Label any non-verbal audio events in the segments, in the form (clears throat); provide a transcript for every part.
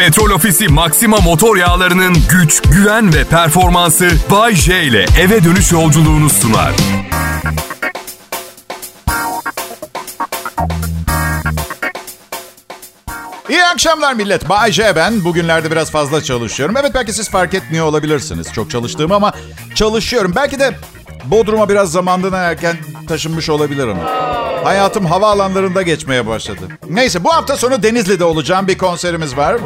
Petrol Ofisi Maxima motor yağlarının güç, güven ve performansı Bay J ile eve dönüş yolculuğunu sunar. İyi akşamlar millet. Bay J ben. Bugünlerde biraz fazla çalışıyorum. Evet belki siz fark etmiyor olabilirsiniz çok çalıştığımı ama çalışıyorum. Belki de Bodrum'a biraz zamandan erken taşınmış olabilirim. Hayatım havaalanlarında geçmeye başladı. Neyse bu hafta sonu Denizli'de olacağım bir konserimiz var.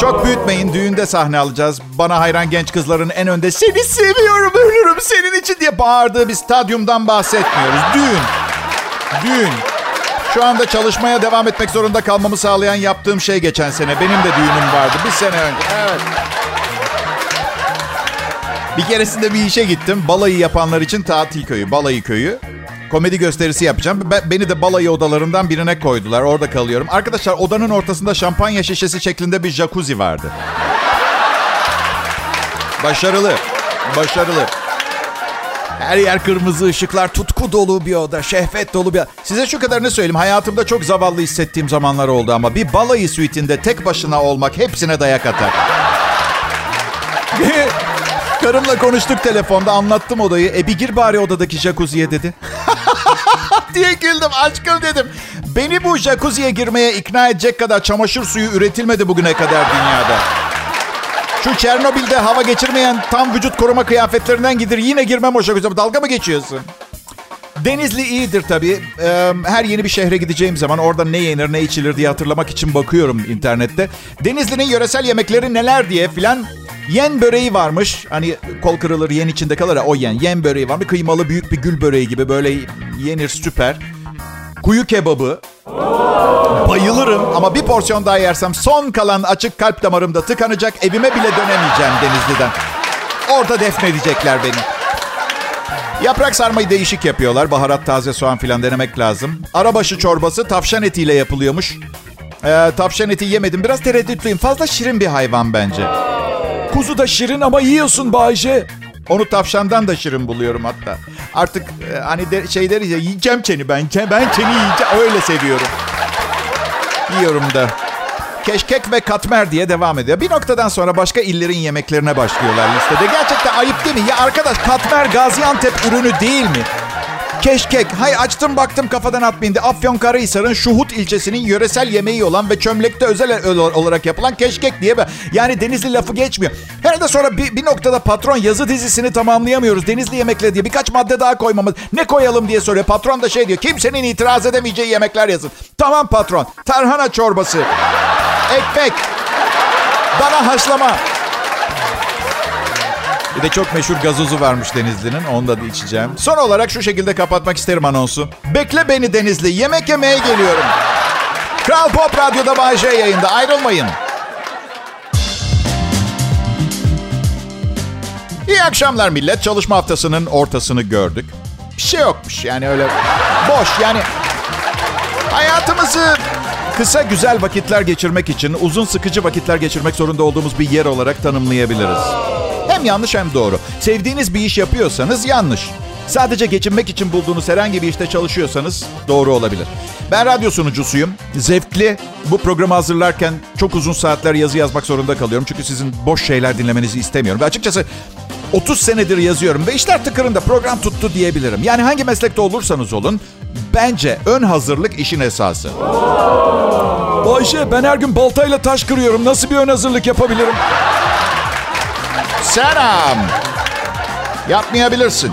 Çok büyütmeyin düğünde sahne alacağız. Bana hayran genç kızların en önde seni seviyorum ölürüm senin için diye bağırdığı bir stadyumdan bahsetmiyoruz. Düğün. Düğün. Şu anda çalışmaya devam etmek zorunda kalmamı sağlayan yaptığım şey geçen sene. Benim de düğünüm vardı bir sene önce. Evet. Bir keresinde bir işe gittim. Balayı yapanlar için tatil köyü, balayı köyü. Komedi gösterisi yapacağım. Beni de balayı odalarından birine koydular. Orada kalıyorum. Arkadaşlar odanın ortasında şampanya şişesi şeklinde bir jacuzzi vardı. Başarılı. Başarılı. Her yer kırmızı ışıklar, tutku dolu bir oda, şehvet dolu bir... Size şu kadarını söyleyeyim. Hayatımda çok zavallı hissettiğim zamanlar oldu ama bir balayı suite'inde tek başına olmak hepsine dayak atar. (laughs) Karımla konuştuk telefonda anlattım odayı. E bir gir bari odadaki jacuzziye dedi. (laughs) diye güldüm aşkım dedim. Beni bu jacuzziye girmeye ikna edecek kadar çamaşır suyu üretilmedi bugüne kadar dünyada. Şu Çernobil'de hava geçirmeyen tam vücut koruma kıyafetlerinden gidir. Yine girmem o jacuzziye. Dalga mı geçiyorsun? Denizli iyidir tabii. Her yeni bir şehre gideceğim zaman orada ne yenir ne içilir diye hatırlamak için bakıyorum internette. Denizli'nin yöresel yemekleri neler diye filan Yen böreği varmış. Hani kol kırılır yen içinde kalır ya o yen. Yen böreği var. Bir kıymalı büyük bir gül böreği gibi böyle yenir süper. Kuyu kebabı. Bayılırım ama bir porsiyon daha yersem son kalan açık kalp damarımda tıkanacak. Evime bile dönemeyeceğim Denizli'den. Orada defnedecekler beni. Yaprak sarmayı değişik yapıyorlar. Baharat, taze soğan filan denemek lazım. Arabaşı çorbası tavşan etiyle yapılıyormuş. Ee, tavşan eti yemedim. Biraz tereddütlüyüm. Fazla şirin bir hayvan bence. Kuzu da şirin ama yiyorsun Bayce. Onu tavşandan da şirin buluyorum hatta. Artık e, hani de, şey deriz ya yiyeceğim seni ben. Ben seni yiyeceğim. Öyle seviyorum. Yiyorum da. Keşkek ve katmer diye devam ediyor. Bir noktadan sonra başka illerin yemeklerine başlıyorlar listede. Gerçekten ayıp değil mi? Ya arkadaş katmer Gaziantep ürünü değil mi? Keşkek. Hay açtım baktım kafadan atmayın diye. Afyonkarahisar'ın Şuhut ilçesinin yöresel yemeği olan ve çömlekte özel olarak yapılan keşkek diye. Yani Denizli lafı geçmiyor. Herhalde sonra bir, bir noktada patron yazı dizisini tamamlayamıyoruz. Denizli yemekleri diye birkaç madde daha koymamız. Ne koyalım diye soruyor. Patron da şey diyor. Kimsenin itiraz edemeyeceği yemekler yazın. Tamam patron. Tarhana çorbası. Ekmek. Dana haşlama. Bir de çok meşhur gazozu varmış Denizli'nin. Onu da içeceğim. Son olarak şu şekilde kapatmak isterim anonsu. Bekle beni Denizli. Yemek yemeye geliyorum. Kral Pop Radyo'da Bay J yayında. Ayrılmayın. İyi akşamlar millet. Çalışma haftasının ortasını gördük. Bir şey yokmuş yani öyle boş yani hayatımızı kısa güzel vakitler geçirmek için uzun sıkıcı vakitler geçirmek zorunda olduğumuz bir yer olarak tanımlayabiliriz. Hem yanlış hem doğru. Sevdiğiniz bir iş yapıyorsanız yanlış. Sadece geçinmek için bulduğunuz herhangi bir işte çalışıyorsanız doğru olabilir. Ben radyo sunucusuyum. Zevkli. Bu programı hazırlarken çok uzun saatler yazı yazmak zorunda kalıyorum. Çünkü sizin boş şeyler dinlemenizi istemiyorum. Ve açıkçası 30 senedir yazıyorum ve işler tıkırında program tuttu diyebilirim. Yani hangi meslekte olursanız olun bence ön hazırlık işin esası. Ayşe ben her gün baltayla taş kırıyorum. Nasıl bir ön hazırlık yapabilirim? Selam. Yapmayabilirsin.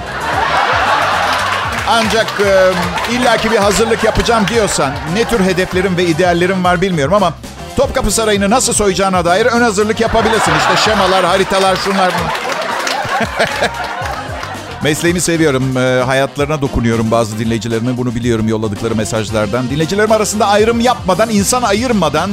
Ancak e, illaki bir hazırlık yapacağım diyorsan ne tür hedeflerim ve ideallerim var bilmiyorum ama Topkapı Sarayı'nı nasıl soyacağına dair ön hazırlık yapabilirsin. İşte şemalar, haritalar, şunlar. (laughs) Mesleğimi seviyorum. E, hayatlarına dokunuyorum bazı dinleyicilerimin. Bunu biliyorum yolladıkları mesajlardan. Dinleyicilerim arasında ayrım yapmadan, insan ayırmadan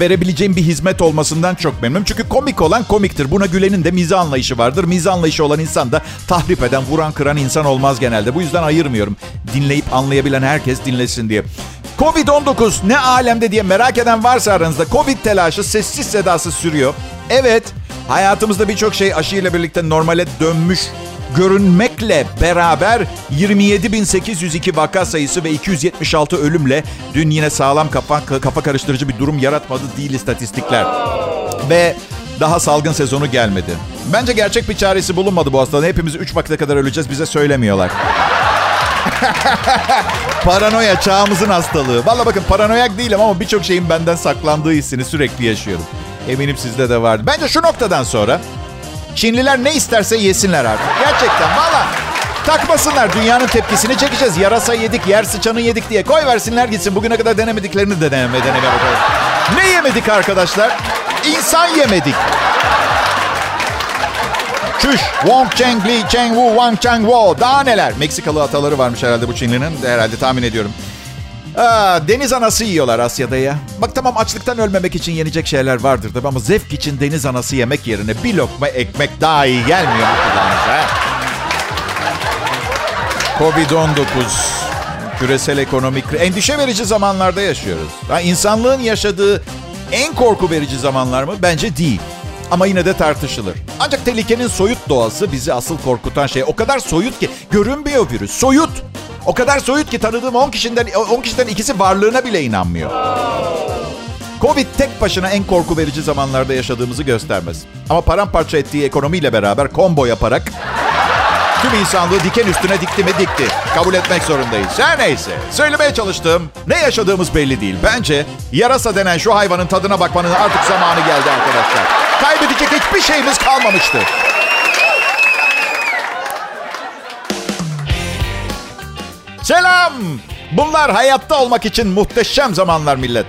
verebileceğim bir hizmet olmasından çok memnunum. Çünkü komik olan komiktir. Buna gülenin de miza anlayışı vardır. Miza anlayışı olan insan da tahrip eden, vuran, kıran insan olmaz genelde. Bu yüzden ayırmıyorum. Dinleyip anlayabilen herkes dinlesin diye. Covid-19 ne alemde diye merak eden varsa aranızda Covid telaşı sessiz sedasız sürüyor. Evet, hayatımızda birçok şey aşıyla birlikte normale dönmüş görünmekle beraber 27.802 vaka sayısı ve 276 ölümle dün yine sağlam kafa, kafa karıştırıcı bir durum yaratmadı değil istatistikler. Ve daha salgın sezonu gelmedi. Bence gerçek bir çaresi bulunmadı bu hastalığın. Hepimiz 3 vakte kadar öleceğiz bize söylemiyorlar. (laughs) Paranoya çağımızın hastalığı. Valla bakın paranoyak değilim ama birçok şeyin benden saklandığı hissini sürekli yaşıyorum. Eminim sizde de vardı. Bence şu noktadan sonra Çinliler ne isterse yesinler artık. Gerçekten valla. Takmasınlar. Dünyanın tepkisini çekeceğiz. Yarasa yedik, yer sıçanı yedik diye. Koy versinler gitsin. Bugüne kadar denemediklerini de deneme, deneme bakalım. Ne yemedik arkadaşlar? İnsan yemedik. Çüş, Wong Cheng Li Cheng Wu Wang Chang Wo. Daha neler? Meksikalı ataları varmış herhalde bu Çinlinin. Herhalde tahmin ediyorum. Aa, deniz anası yiyorlar Asya'da ya. Bak tamam açlıktan ölmemek için yenecek şeyler vardır tabii ama zevk için deniz anası yemek yerine bir lokma ekmek daha iyi gelmiyor mu kulağınıza? Covid-19 küresel ekonomik endişe verici zamanlarda yaşıyoruz. Ha, insanlığın yaşadığı en korku verici zamanlar mı? Bence değil. Ama yine de tartışılır. Ancak tehlikenin soyut doğası bizi asıl korkutan şey. O kadar soyut ki görünmüyor virüs. Soyut. O kadar soyut ki tanıdığım 10 kişiden 10 kişiden ikisi varlığına bile inanmıyor. Covid tek başına en korku verici zamanlarda yaşadığımızı göstermez. Ama paramparça ettiği ekonomiyle beraber combo yaparak tüm insanlığı diken üstüne dikti mi dikti. Kabul etmek zorundayız. Her neyse. Söylemeye çalıştığım ne yaşadığımız belli değil. Bence yarasa denen şu hayvanın tadına bakmanın artık zamanı geldi arkadaşlar. Kaybedecek hiçbir şeyimiz kalmamıştı. Selam. Bunlar hayatta olmak için muhteşem zamanlar millet.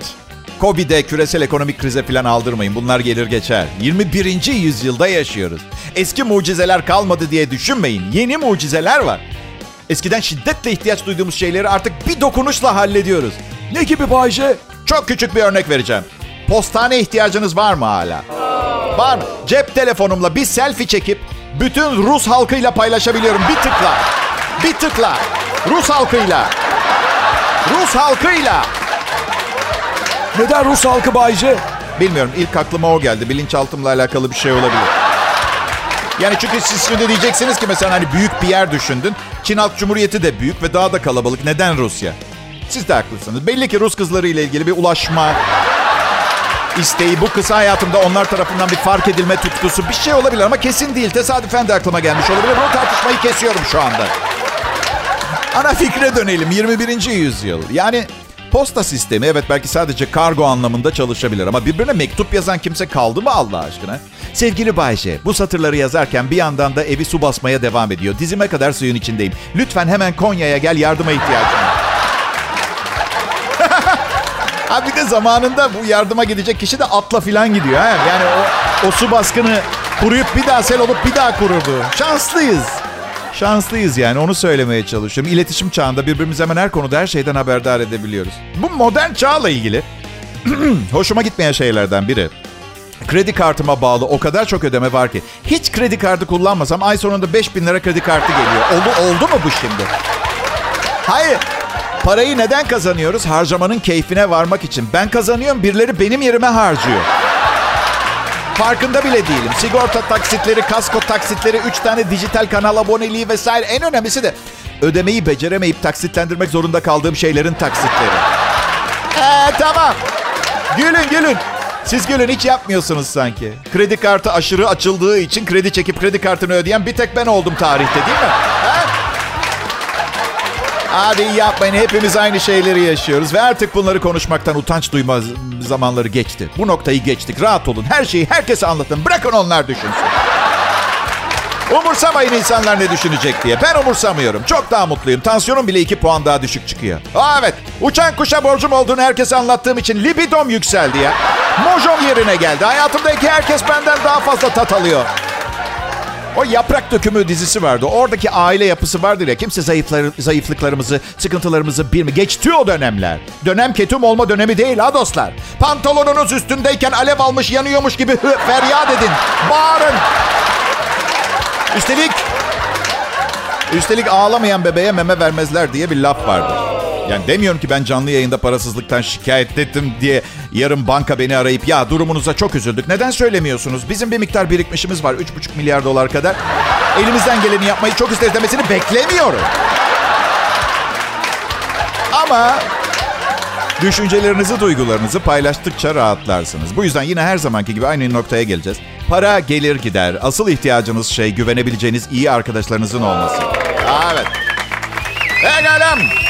Covid'e, küresel ekonomik krize falan aldırmayın. Bunlar gelir geçer. 21. yüzyılda yaşıyoruz. Eski mucizeler kalmadı diye düşünmeyin. Yeni mucizeler var. Eskiden şiddetle ihtiyaç duyduğumuz şeyleri artık bir dokunuşla hallediyoruz. Ne gibi Bayce? Çok küçük bir örnek vereceğim. Postane ihtiyacınız var mı hala? Var. Cep telefonumla bir selfie çekip bütün Rus halkıyla paylaşabiliyorum. Bir tıkla. Bir tıkla. Rus halkıyla. Rus halkıyla. Neden Rus halkı Bayce? Bilmiyorum. İlk aklıma o geldi. Bilinçaltımla alakalı bir şey olabilir. Yani çünkü siz şimdi diyeceksiniz ki mesela hani büyük bir yer düşündün. Çin Halk Cumhuriyeti de büyük ve daha da kalabalık. Neden Rusya? Siz de haklısınız. Belli ki Rus kızları ile ilgili bir ulaşma isteği, bu kısa hayatımda onlar tarafından bir fark edilme tutkusu bir şey olabilir ama kesin değil. Tesadüfen de aklıma gelmiş olabilir. Bu tartışmayı kesiyorum şu anda. Ana fikre dönelim. 21. yüzyıl. Yani posta sistemi evet belki sadece kargo anlamında çalışabilir ama birbirine mektup yazan kimse kaldı mı Allah aşkına? Sevgili Bayce, bu satırları yazarken bir yandan da evi su basmaya devam ediyor. Dizime kadar suyun içindeyim. Lütfen hemen Konya'ya gel yardıma ihtiyacım var. (laughs) ha bir de zamanında bu yardıma gidecek kişi de atla filan gidiyor. Ha? Yani o, o su baskını kuruyup bir daha sel olup bir daha kururdu. Şanslıyız. Şanslıyız yani onu söylemeye çalışıyorum. İletişim çağında birbirimizi hemen her konuda her şeyden haberdar edebiliyoruz. Bu modern çağla ilgili (clears throat) hoşuma gitmeyen şeylerden biri. Kredi kartıma bağlı o kadar çok ödeme var ki. Hiç kredi kartı kullanmasam ay sonunda 5000 lira kredi kartı geliyor. Oldu, oldu mu bu şimdi? Hayır. Parayı neden kazanıyoruz? Harcamanın keyfine varmak için. Ben kazanıyorum, birileri benim yerime harcıyor. Farkında bile değilim. Sigorta taksitleri, kasko taksitleri, 3 tane dijital kanal aboneliği vesaire. En önemlisi de ödemeyi beceremeyip taksitlendirmek zorunda kaldığım şeylerin taksitleri. Eee tamam. Gülün gülün. Siz gülün hiç yapmıyorsunuz sanki. Kredi kartı aşırı açıldığı için kredi çekip kredi kartını ödeyen bir tek ben oldum tarihte değil mi? Hadi yapmayın. Hepimiz aynı şeyleri yaşıyoruz. Ve artık bunları konuşmaktan utanç duyma zamanları geçti. Bu noktayı geçtik. Rahat olun. Her şeyi herkese anlatın. Bırakın onlar düşünsün. Umursamayın insanlar ne düşünecek diye. Ben umursamıyorum. Çok daha mutluyum. Tansiyonum bile iki puan daha düşük çıkıyor. Aa, evet. Uçan kuşa borcum olduğunu herkese anlattığım için libidom yükseldi ya. Mojom yerine geldi. Hayatımdaki herkes benden daha fazla tat alıyor. O Yaprak Dökümü dizisi vardı. Oradaki aile yapısı vardır ya. Kimse zayıfları, zayıflıklarımızı, sıkıntılarımızı bir mi? Geçti o dönemler. Dönem ketum olma dönemi değil ha dostlar. Pantolonunuz üstündeyken alev almış yanıyormuş gibi hı, feryat edin. Bağırın. Üstelik Üstelik ağlamayan bebeğe meme vermezler diye bir laf vardır. Yani demiyorum ki ben canlı yayında parasızlıktan şikayet ettim diye yarın banka beni arayıp ya durumunuza çok üzüldük. Neden söylemiyorsunuz? Bizim bir miktar birikmişimiz var 3,5 milyar dolar kadar. Elimizden geleni yapmayı çok isteriz demesini beklemiyorum. Ama düşüncelerinizi, duygularınızı paylaştıkça rahatlarsınız. Bu yüzden yine her zamanki gibi aynı noktaya geleceğiz. Para gelir gider. Asıl ihtiyacınız şey güvenebileceğiniz iyi arkadaşlarınızın olması. Evet. Pekala.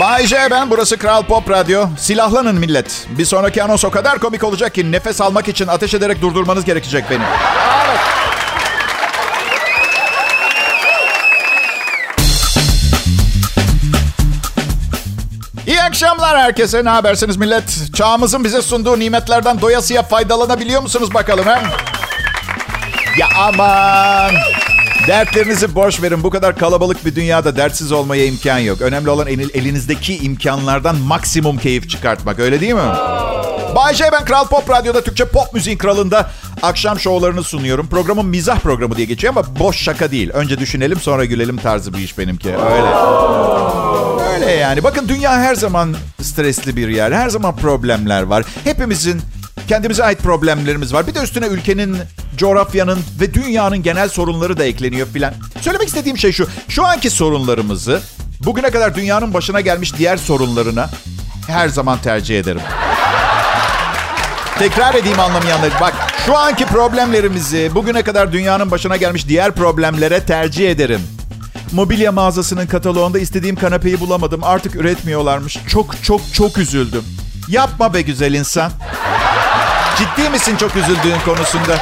Bay J ben, burası Kral Pop Radyo. Silahlanın millet. Bir sonraki anons o kadar komik olacak ki nefes almak için ateş ederek durdurmanız gerekecek benim. Evet. İyi akşamlar herkese. Ne habersiniz millet? Çağımızın bize sunduğu nimetlerden doyasıya faydalanabiliyor musunuz bakalım he? Ya aman. Dertlerinizi boş verin. Bu kadar kalabalık bir dünyada dertsiz olmaya imkan yok. Önemli olan elinizdeki imkanlardan maksimum keyif çıkartmak. Öyle değil mi? Bay J, ben Kral Pop Radyo'da Türkçe pop müziğin kralında akşam şovlarını sunuyorum. Programın mizah programı diye geçiyor ama boş şaka değil. Önce düşünelim sonra gülelim tarzı bir iş benimki. Öyle. Öyle yani. Bakın dünya her zaman stresli bir yer. Her zaman problemler var. Hepimizin kendimize ait problemlerimiz var. Bir de üstüne ülkenin, coğrafyanın ve dünyanın genel sorunları da ekleniyor filan. Söylemek istediğim şey şu. Şu anki sorunlarımızı bugüne kadar dünyanın başına gelmiş diğer sorunlarına her zaman tercih ederim. Tekrar edeyim anlamayanlar. Bak şu anki problemlerimizi bugüne kadar dünyanın başına gelmiş diğer problemlere tercih ederim. Mobilya mağazasının kataloğunda istediğim kanepeyi bulamadım. Artık üretmiyorlarmış. Çok çok çok üzüldüm. Yapma be güzel insan. Ciddi misin çok üzüldüğün konusunda?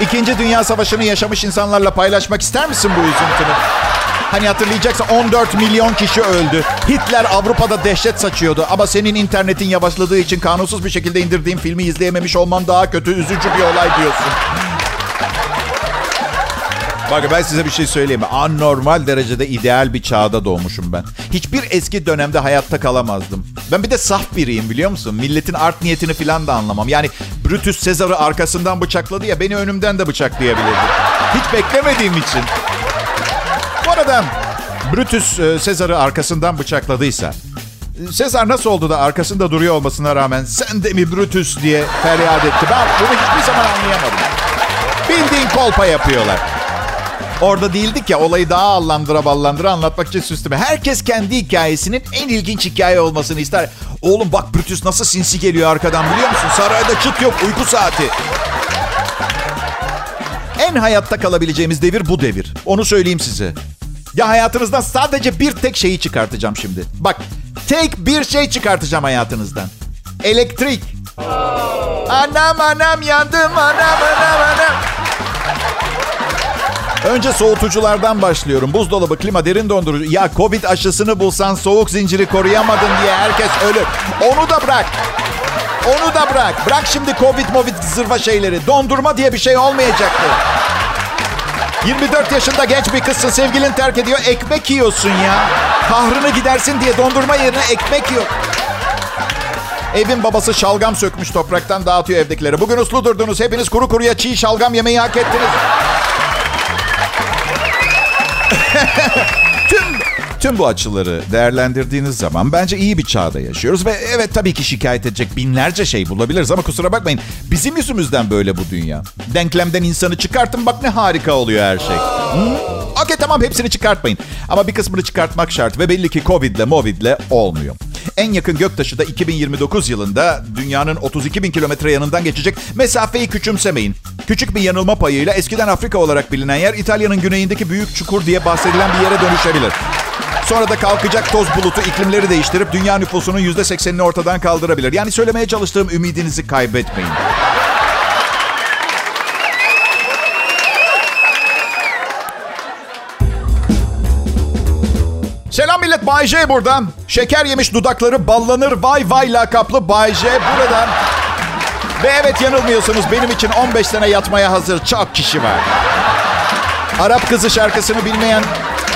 İkinci Dünya Savaşı'nı yaşamış insanlarla paylaşmak ister misin bu üzüntünü? Hani hatırlayacaksın 14 milyon kişi öldü. Hitler Avrupa'da dehşet saçıyordu. Ama senin internetin yavaşladığı için kanunsuz bir şekilde indirdiğim filmi izleyememiş olman daha kötü, üzücü bir olay diyorsun. Bakın ben size bir şey söyleyeyim? Anormal derecede ideal bir çağda doğmuşum ben. Hiçbir eski dönemde hayatta kalamazdım. Ben bir de saf biriyim biliyor musun? Milletin art niyetini falan da anlamam. Yani Brutus Sezar'ı arkasından bıçakladı ya beni önümden de bıçaklayabilirdi. Hiç beklemediğim için. Bu arada Brutus Sezar'ı arkasından bıçakladıysa Sezar nasıl oldu da arkasında duruyor olmasına rağmen sen de mi Brutus diye feryat etti. Ben bunu hiçbir zaman anlayamadım. Bildiğin kolpa yapıyorlar. Orada değildik ya olayı daha allandıra ballandıra anlatmak için süsleme. Herkes kendi hikayesinin en ilginç hikaye olmasını ister. Oğlum bak Brutus nasıl sinsi geliyor arkadan biliyor musun? Sarayda çıt yok uyku saati. En hayatta kalabileceğimiz devir bu devir. Onu söyleyeyim size. Ya hayatınızdan sadece bir tek şeyi çıkartacağım şimdi. Bak tek bir şey çıkartacağım hayatınızdan. Elektrik. Anam anam yandım anam anam anam. Önce soğutuculardan başlıyorum. Buzdolabı, klima, derin dondurucu. Ya Covid aşısını bulsan soğuk zinciri koruyamadın diye herkes ölür. Onu da bırak. Onu da bırak. Bırak şimdi Covid, Movid zırva şeyleri. Dondurma diye bir şey olmayacaktı. 24 yaşında genç bir kızsın. Sevgilin terk ediyor. Ekmek yiyorsun ya. Kahrını gidersin diye dondurma yerine ekmek yiyor. Evin babası şalgam sökmüş topraktan dağıtıyor evdekileri. Bugün uslu durdunuz. Hepiniz kuru kuruya çiğ şalgam yemeyi hak ettiniz. Tüm tüm bu açıları değerlendirdiğiniz zaman bence iyi bir çağda yaşıyoruz ve evet tabii ki şikayet edecek binlerce şey bulabiliriz ama kusura bakmayın bizim yüzümüzden böyle bu dünya. Denklemden insanı çıkartın bak ne harika oluyor her şey. Hmm? Okey tamam hepsini çıkartmayın ama bir kısmını çıkartmak şart ve belli ki Covid'le Movid'le olmuyor. En yakın göktaşı da 2029 yılında dünyanın 32 bin kilometre yanından geçecek. Mesafeyi küçümsemeyin. Küçük bir yanılma payıyla eskiden Afrika olarak bilinen yer İtalya'nın güneyindeki büyük çukur diye bahsedilen bir yere dönüşebilir. Sonra da kalkacak toz bulutu iklimleri değiştirip dünya nüfusunun %80'ini ortadan kaldırabilir. Yani söylemeye çalıştığım ümidinizi kaybetmeyin. Selam millet Bay J buradan. Şeker yemiş dudakları ballanır vay vay lakaplı Bay J buradan. Ve evet yanılmıyorsunuz benim için 15 sene yatmaya hazır çok kişi var. Arap kızı şarkısını bilmeyen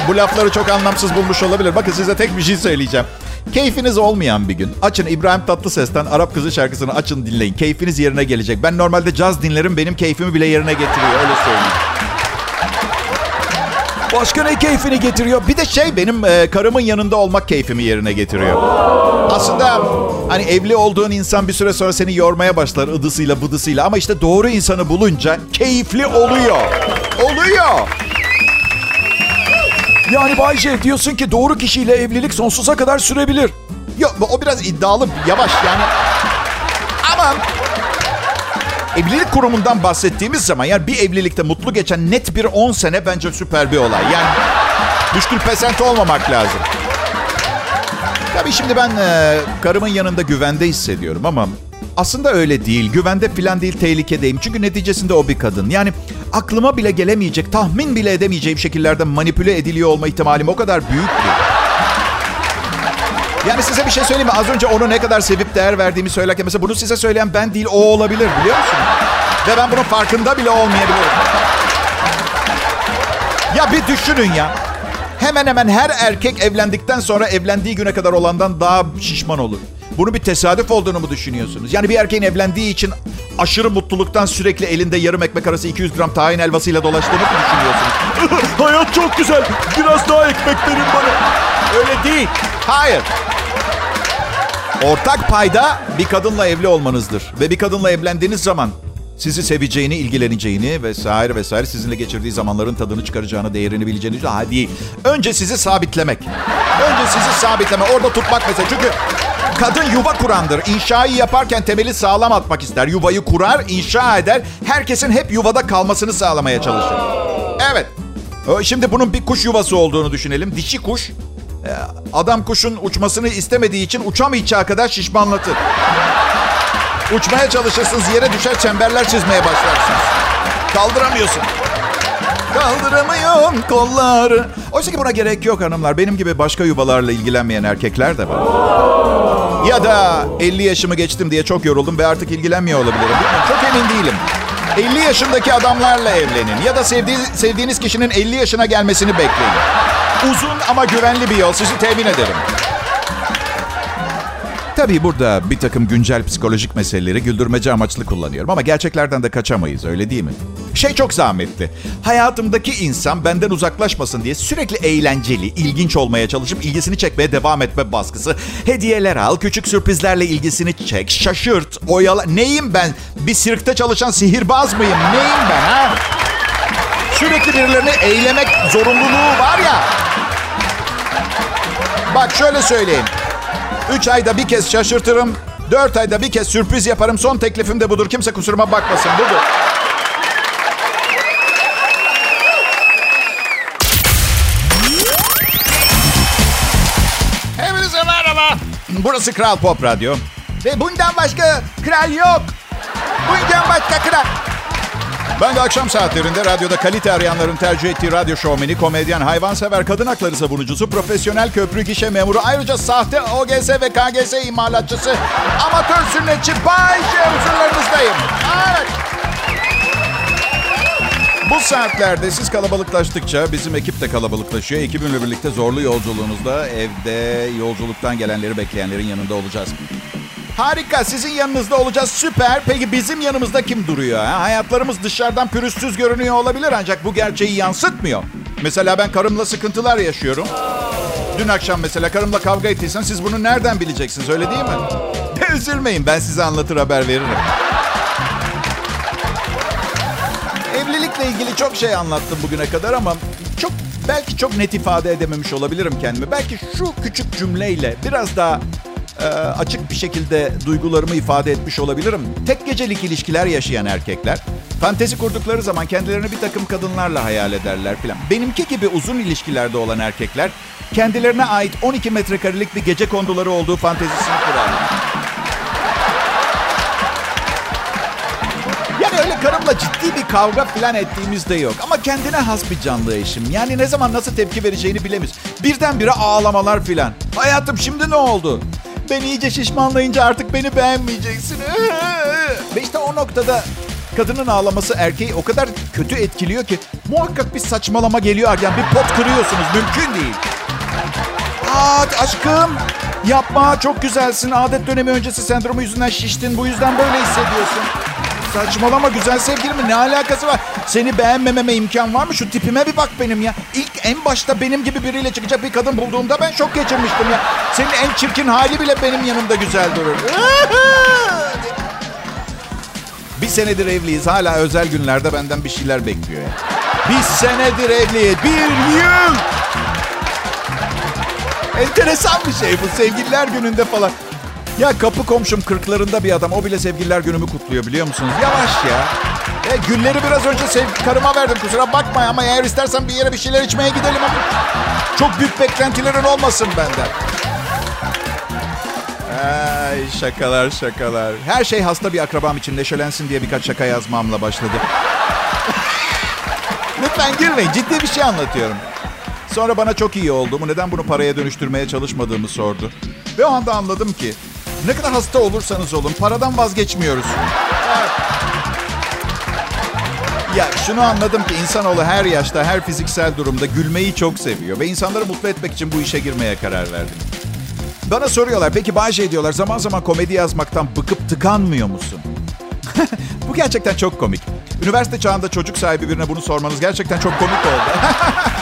bu lafları çok anlamsız bulmuş olabilir. Bakın size tek bir şey söyleyeceğim. Keyfiniz olmayan bir gün açın İbrahim Tatlıses'ten Arap Kızı şarkısını açın dinleyin. Keyfiniz yerine gelecek. Ben normalde caz dinlerim benim keyfimi bile yerine getiriyor öyle söyleyeyim. Başka ne keyfini getiriyor? Bir de şey benim e, karımın yanında olmak keyfimi yerine getiriyor. Aslında hani evli olduğun insan bir süre sonra seni yormaya başlar ıdısıyla bıdısıyla. Ama işte doğru insanı bulunca keyifli oluyor. Oluyor. Yani Bay J diyorsun ki doğru kişiyle evlilik sonsuza kadar sürebilir. Yok o biraz iddialı yavaş yani. Ama evlilik kurumundan bahsettiğimiz zaman yani bir evlilikte mutlu geçen net bir 10 sene bence süper bir olay. Yani düşkün pesent olmamak lazım. Tabii şimdi ben e, karımın yanında güvende hissediyorum ama aslında öyle değil. Güvende falan değil tehlikedeyim. Çünkü neticesinde o bir kadın. Yani aklıma bile gelemeyecek, tahmin bile edemeyeceğim şekillerde manipüle ediliyor olma ihtimalim o kadar büyük ki. Yani size bir şey söyleyeyim mi? Az önce onu ne kadar sevip değer verdiğimi söylerken mesela bunu size söyleyen ben değil o olabilir biliyor musun? Ve ben bunun farkında bile olmayabilirim. Ya bir düşünün ya. Hemen hemen her erkek evlendikten sonra evlendiği güne kadar olandan daha şişman olur. Bunu bir tesadüf olduğunu mu düşünüyorsunuz? Yani bir erkeğin evlendiği için aşırı mutluluktan sürekli elinde yarım ekmek arası 200 gram tahin helvasıyla dolaştığını mı düşünüyorsunuz? (laughs) Hayat çok güzel. Biraz daha ekmek verin bana. Öyle değil. Hayır. Ortak payda bir kadınla evli olmanızdır. Ve bir kadınla evlendiğiniz zaman sizi seveceğini, ilgileneceğini vesaire vesaire sizinle geçirdiği zamanların tadını çıkaracağını, değerini bileceğini daha değil. Önce sizi sabitlemek. Önce sizi sabitleme. Orada tutmak mesela. Çünkü kadın yuva kurandır. İnşayı yaparken temeli sağlam atmak ister. Yuvayı kurar, inşa eder. Herkesin hep yuvada kalmasını sağlamaya çalışır. Evet. Şimdi bunun bir kuş yuvası olduğunu düşünelim. Dişi kuş Adam kuşun uçmasını istemediği için uçamayacağı kadar şişmanlatır. Uçmaya çalışırsınız yere düşer çemberler çizmeye başlarsınız. Kaldıramıyorsun. Kaldıramıyorum kolları. Oysa ki buna gerek yok hanımlar. Benim gibi başka yuvalarla ilgilenmeyen erkekler de var. Ya da 50 yaşımı geçtim diye çok yoruldum ve artık ilgilenmiyor olabilirim. Çok emin değilim. 50 yaşındaki adamlarla evlenin. Ya da sevdiği, sevdiğiniz kişinin 50 yaşına gelmesini bekleyin. Uzun ama güvenli bir yol. Sizi temin ederim. Tabii burada bir takım güncel psikolojik meseleleri güldürmece amaçlı kullanıyorum. Ama gerçeklerden de kaçamayız öyle değil mi? Şey çok zahmetli. Hayatımdaki insan benden uzaklaşmasın diye sürekli eğlenceli, ilginç olmaya çalışıp ilgisini çekmeye devam etme baskısı. Hediyeler al, küçük sürprizlerle ilgisini çek, şaşırt, oyala. Neyim ben? Bir sirkte çalışan sihirbaz mıyım? Neyim ben ha? Sürekli birilerini eylemek zorunluluğu var ya. Bak şöyle söyleyeyim. Üç ayda bir kez şaşırtırım. Dört ayda bir kez sürpriz yaparım. Son teklifim de budur. Kimse kusuruma bakmasın. Budur. Hepinize merhaba. Burası Kral Pop Radyo. Ve bundan başka kral yok. Bundan başka kral. Ben de akşam saatlerinde radyoda kalite arayanların tercih ettiği radyo şovmeni, komedyen, hayvansever, kadın hakları savunucusu, profesyonel köprü gişe memuru, ayrıca sahte OGS ve KGS imalatçısı, amatör sünnetçi Bay J huzurlarınızdayım. Evet. Bu saatlerde siz kalabalıklaştıkça bizim ekip de kalabalıklaşıyor. Ekibimle birlikte zorlu yolculuğunuzda evde yolculuktan gelenleri bekleyenlerin yanında olacağız. Harika sizin yanınızda olacağız süper. Peki bizim yanımızda kim duruyor? Ha? Hayatlarımız dışarıdan pürüzsüz görünüyor olabilir ancak bu gerçeği yansıtmıyor. Mesela ben karımla sıkıntılar yaşıyorum. Dün akşam mesela karımla kavga ettiysen siz bunu nereden bileceksiniz öyle değil mi? (laughs) Üzülmeyin ben size anlatır haber veririm. Evlilikle ilgili çok şey anlattım bugüne kadar ama çok belki çok net ifade edememiş olabilirim kendimi. Belki şu küçük cümleyle biraz daha e, açık bir şekilde duygularımı ifade etmiş olabilirim. Tek gecelik ilişkiler yaşayan erkekler fantezi kurdukları zaman kendilerini bir takım kadınlarla hayal ederler filan. Benimki gibi uzun ilişkilerde olan erkekler kendilerine ait 12 metrekarelik bir gece konduları olduğu fantezisini kurarlar. Yani öyle karımla ciddi bir kavga falan ettiğimiz de yok. Ama kendine has bir canlı eşim. Yani ne zaman nasıl tepki vereceğini bilemiz. Birdenbire ağlamalar filan. Hayatım şimdi ne oldu? Ben iyice şişmanlayınca artık beni beğenmeyeceksin. (laughs) Ve işte o noktada kadının ağlaması erkeği o kadar kötü etkiliyor ki muhakkak bir saçmalama geliyor. Yani bir pot kırıyorsunuz. Mümkün değil. Aa, aşkım yapma çok güzelsin. Adet dönemi öncesi sendromu yüzünden şiştin. Bu yüzden böyle hissediyorsun. Saçmalama güzel sevgilimin ne alakası var? Seni beğenmememe imkan var mı? Şu tipime bir bak benim ya. İlk en başta benim gibi biriyle çıkacak bir kadın bulduğumda ben şok geçirmiştim ya. Senin en çirkin hali bile benim yanımda güzel durur. (laughs) bir senedir evliyiz. Hala özel günlerde benden bir şeyler bekliyor ya. Bir senedir evliyiz. Bir yıl. Enteresan bir şey bu sevgililer gününde falan. Ya kapı komşum kırklarında bir adam. O bile sevgililer günümü kutluyor biliyor musunuz? Yavaş ya. E, gülleri biraz önce sev karıma verdim kusura bakma ama eğer istersen bir yere bir şeyler içmeye gidelim ama çok büyük beklentilerin olmasın benden. Ay şakalar şakalar. Her şey hasta bir akrabam için neşelensin diye birkaç şaka yazmamla başladı. (laughs) Lütfen girmeyin ciddi bir şey anlatıyorum. Sonra bana çok iyi olduğumu, neden bunu paraya dönüştürmeye çalışmadığımı sordu. Ve o anda anladım ki ne kadar hasta olursanız olun paradan vazgeçmiyoruz. Ya şunu anladım ki insanoğlu her yaşta, her fiziksel durumda gülmeyi çok seviyor. Ve insanları mutlu etmek için bu işe girmeye karar verdim. Bana soruyorlar, peki Bayce diyorlar zaman zaman komedi yazmaktan bıkıp tıkanmıyor musun? (laughs) bu gerçekten çok komik. Üniversite çağında çocuk sahibi birine bunu sormanız gerçekten çok komik oldu. (laughs)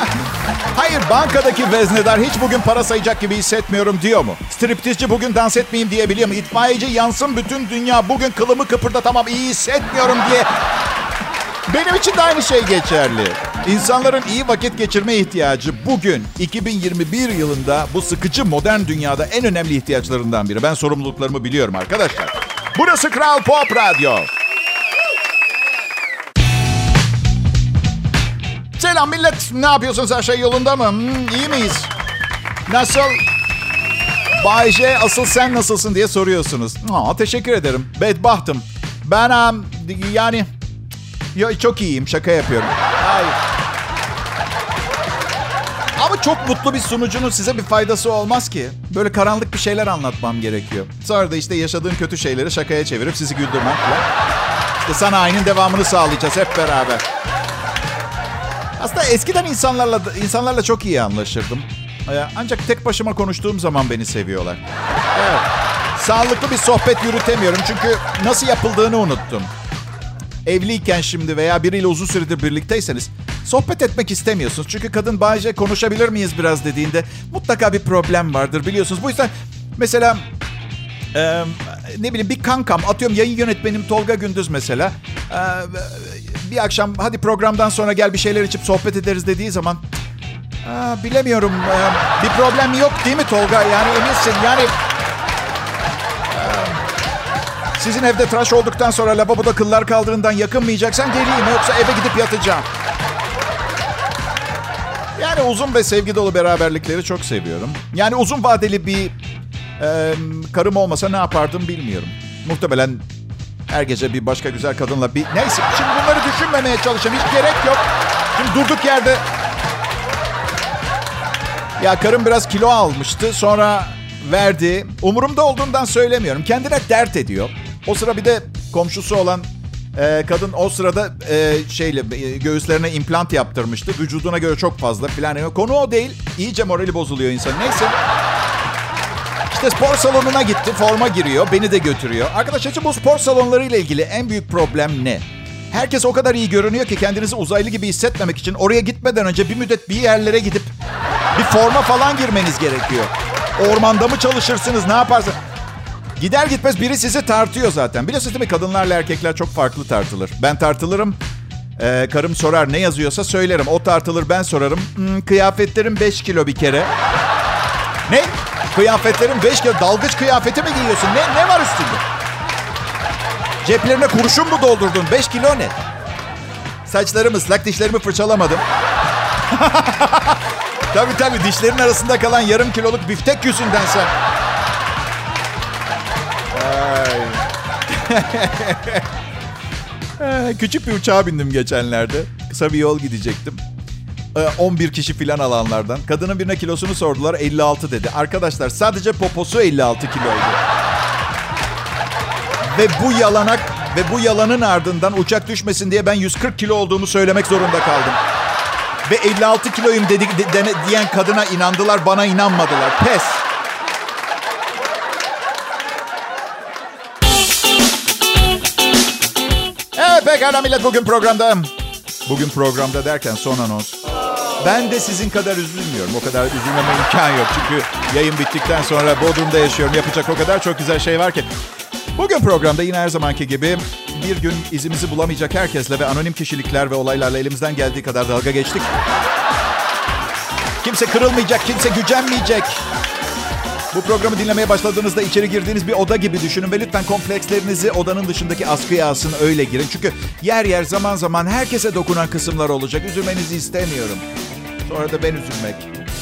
Hayır bankadaki veznedar hiç bugün para sayacak gibi hissetmiyorum diyor mu? Striptizci bugün dans etmeyeyim diyebiliyor mu? İtfaiyeci yansın bütün dünya bugün kılımı kıpırdatamam iyi hissetmiyorum diye. Benim için de aynı şey geçerli. İnsanların iyi vakit geçirme ihtiyacı bugün 2021 yılında bu sıkıcı modern dünyada en önemli ihtiyaçlarından biri. Ben sorumluluklarımı biliyorum arkadaşlar. Burası Kral Pop Radyo. Selam millet. Ne yapıyorsunuz? Her şey yolunda mı? Hmm, iyi miyiz? Nasıl? Bay J, asıl sen nasılsın diye soruyorsunuz. Aa, teşekkür ederim. Bedbahtım. Ben yani çok iyiyim. Şaka yapıyorum. Hayır. Ama çok mutlu bir sunucunun size bir faydası olmaz ki. Böyle karanlık bir şeyler anlatmam gerekiyor. Sonra da işte yaşadığın kötü şeyleri şakaya çevirip sizi güldürmekle. İşte sana aynı devamını sağlayacağız hep beraber. Aslında eskiden insanlarla insanlarla çok iyi anlaşırdım. Ee, ancak tek başıma konuştuğum zaman beni seviyorlar. Evet. Sağlıklı bir sohbet yürütemiyorum çünkü nasıl yapıldığını unuttum. Evliyken şimdi veya biriyle uzun süredir birlikteyseniz sohbet etmek istemiyorsunuz. Çünkü kadın Bayce konuşabilir miyiz biraz dediğinde mutlaka bir problem vardır biliyorsunuz. Bu yüzden mesela e, ne bileyim bir kankam atıyorum yayın yönetmenim Tolga Gündüz mesela e, bir akşam hadi programdan sonra gel bir şeyler içip sohbet ederiz dediği zaman Aa, bilemiyorum. Ee, bir problem yok değil mi Tolga? Yani eminsin. Yani ee, sizin evde tıraş olduktan sonra lavaboda kıllar kaldığından yakınmayacaksan geleyim. Yoksa eve gidip yatacağım. Yani uzun ve sevgi dolu beraberlikleri çok seviyorum. Yani uzun vadeli bir e, karım olmasa ne yapardım bilmiyorum. Muhtemelen her gece bir başka güzel kadınla bir... Neyse şimdi bunları düşünmemeye çalışacağım. Hiç gerek yok. Şimdi durduk yerde... Ya karım biraz kilo almıştı. Sonra verdi. Umurumda olduğundan söylemiyorum. Kendine dert ediyor. O sıra bir de komşusu olan e, kadın o sırada e, şeyle e, göğüslerine implant yaptırmıştı. Vücuduna göre çok fazla filan. Konu o değil. İyice morali bozuluyor insan. Neyse. İşte spor salonuna gitti, forma giriyor, beni de götürüyor. Arkadaşlar bu spor salonları ile ilgili en büyük problem ne? Herkes o kadar iyi görünüyor ki kendinizi uzaylı gibi hissetmemek için oraya gitmeden önce bir müddet bir yerlere gidip bir forma falan girmeniz gerekiyor. Ormanda mı çalışırsınız, ne yaparsınız? Gider gitmez biri sizi tartıyor zaten. Biliyorsunuz değil mi? Kadınlarla erkekler çok farklı tartılır. Ben tartılırım. Ee, karım sorar ne yazıyorsa söylerim. O tartılır ben sorarım. Hmm, kıyafetlerim 5 kilo bir kere. Ne? Kıyafetlerin 5 kilo dalgıç kıyafeti mi giyiyorsun? Ne, ne var üstünde? Ceplerine kurşun mu doldurdun? 5 kilo ne? Saçlarım ıslak, dişlerimi fırçalamadım. (laughs) tabii tabii dişlerin arasında kalan yarım kiloluk biftek yüzünden sen. (laughs) Küçük bir uçağa bindim geçenlerde. Kısa bir yol gidecektim. 11 kişi filan alanlardan. Kadının birine kilosunu sordular 56 dedi. Arkadaşlar sadece poposu 56 kiloydu. Ve bu yalanak ve bu yalanın ardından uçak düşmesin diye ben 140 kilo olduğumu söylemek zorunda kaldım. Ve 56 kiloyum dedik de, de, diyen kadına inandılar, bana inanmadılar. Pes. Pekala millet bugün programda. Bugün programda derken son anons. Ben de sizin kadar üzülmüyorum. O kadar üzülmeme imkan yok. Çünkü yayın bittikten sonra Bodrum'da yaşıyorum. Yapacak o kadar çok güzel şey var ki. Bugün programda yine her zamanki gibi bir gün izimizi bulamayacak herkesle ve anonim kişilikler ve olaylarla elimizden geldiği kadar dalga geçtik. Kimse kırılmayacak, kimse gücenmeyecek. Bu programı dinlemeye başladığınızda içeri girdiğiniz bir oda gibi düşünün ve lütfen komplekslerinizi odanın dışındaki askıya alsın öyle girin. Çünkü yer yer zaman zaman herkese dokunan kısımlar olacak. Üzülmenizi istemiyorum. Sonra da ben üzülmek.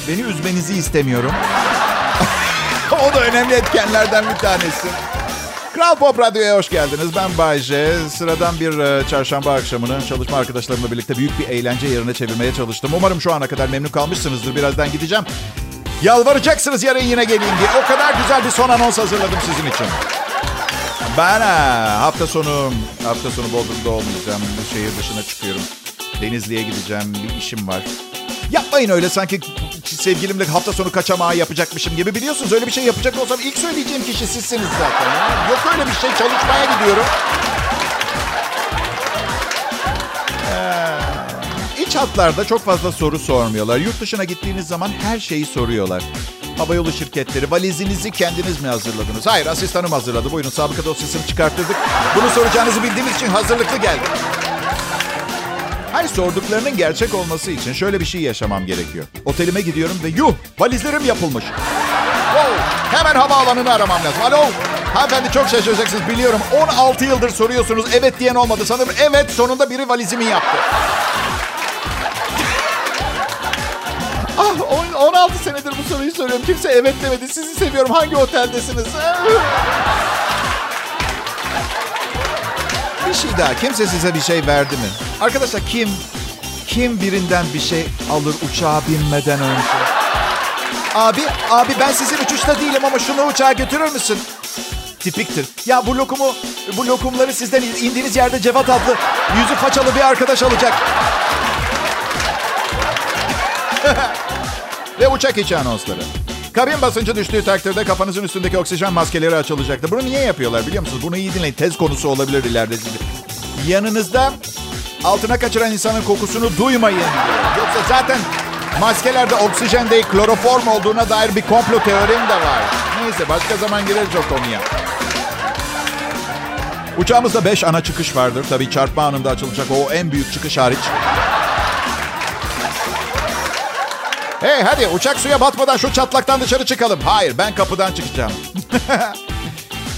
Beni üzmenizi istemiyorum. (laughs) o da önemli etkenlerden bir tanesi. Kral Pop Radyo'ya hoş geldiniz. Ben Bayce. Sıradan bir e, çarşamba akşamını çalışma arkadaşlarımla birlikte büyük bir eğlence yerine çevirmeye çalıştım. Umarım şu ana kadar memnun kalmışsınızdır. Birazdan gideceğim. Yalvaracaksınız yarın yine geleyim diye. O kadar güzel bir son anons hazırladım sizin için. Ben ha, hafta sonu hafta sonu Bodrum'da olmayacağım. Şehir dışına çıkıyorum. Denizli'ye gideceğim. Bir işim var. Yapmayın öyle sanki sevgilimle hafta sonu kaçamağı yapacakmışım gibi. Biliyorsunuz öyle bir şey yapacak olsam ilk söyleyeceğim kişi sizsiniz zaten. ya. Yok öyle bir şey çalışmaya gidiyorum. Ee, iç hatlarda çok fazla soru sormuyorlar. Yurt dışına gittiğiniz zaman her şeyi soruyorlar. Havayolu şirketleri, valizinizi kendiniz mi hazırladınız? Hayır, asistanım hazırladı. Buyurun, sabıka dosyasını çıkarttırdık. Bunu soracağınızı bildiğimiz için hazırlıklı geldim. Hayır, sorduklarının gerçek olması için şöyle bir şey yaşamam gerekiyor. Otelime gidiyorum ve yuh, valizlerim yapılmış. Wow, hemen havaalanını aramam lazım. Alo, hanımefendi çok şaşıracaksınız biliyorum. 16 yıldır soruyorsunuz, evet diyen olmadı. Sanırım evet, sonunda biri valizimi yaptı. (laughs) Ah, on- 16 senedir bu soruyu soruyorum. Kimse evet demedi. Sizi seviyorum. Hangi oteldesiniz? (laughs) Bir şey daha. Kimse size bir şey verdi mi? Arkadaşlar kim kim birinden bir şey alır uçağa binmeden önce? Abi, abi ben sizin uçuşta değilim ama şunu uçağa götürür müsün? Tipiktir. Ya bu lokumu, bu lokumları sizden indiğiniz yerde Cevat adlı yüzü façalı bir arkadaş alacak. (laughs) Ve uçak içi anonsları. Kabin basıncı düştüğü takdirde kafanızın üstündeki oksijen maskeleri açılacaktır. Bunu niye yapıyorlar biliyor musunuz? Bunu iyi dinleyin. Tez konusu olabilir ileride size. Yanınızda altına kaçıran insanın kokusunu duymayın. Yoksa zaten maskelerde oksijen değil kloroform olduğuna dair bir komplo teorim de var. Neyse başka zaman gireriz o konuya. Uçağımızda 5 ana çıkış vardır. Tabii çarpma anında açılacak o en büyük çıkış hariç. Hey hadi uçak suya batmadan şu çatlaktan dışarı çıkalım. Hayır ben kapıdan çıkacağım. (laughs)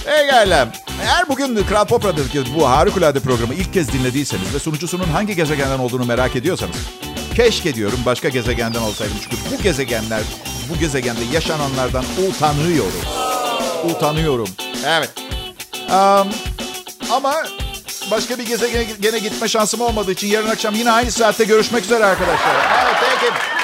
hey gaylam. Eğer bugün Kral Pop Radyo'daki bu harikulade programı ilk kez dinlediyseniz ve sunucusunun hangi gezegenden olduğunu merak ediyorsanız keşke diyorum başka gezegenden olsaydım. Çünkü bu gezegenler, bu gezegende yaşananlardan utanıyorum. Utanıyorum. Evet. Am, ama başka bir gezegene gitme şansım olmadığı için yarın akşam yine aynı saatte görüşmek üzere arkadaşlar. Evet peki.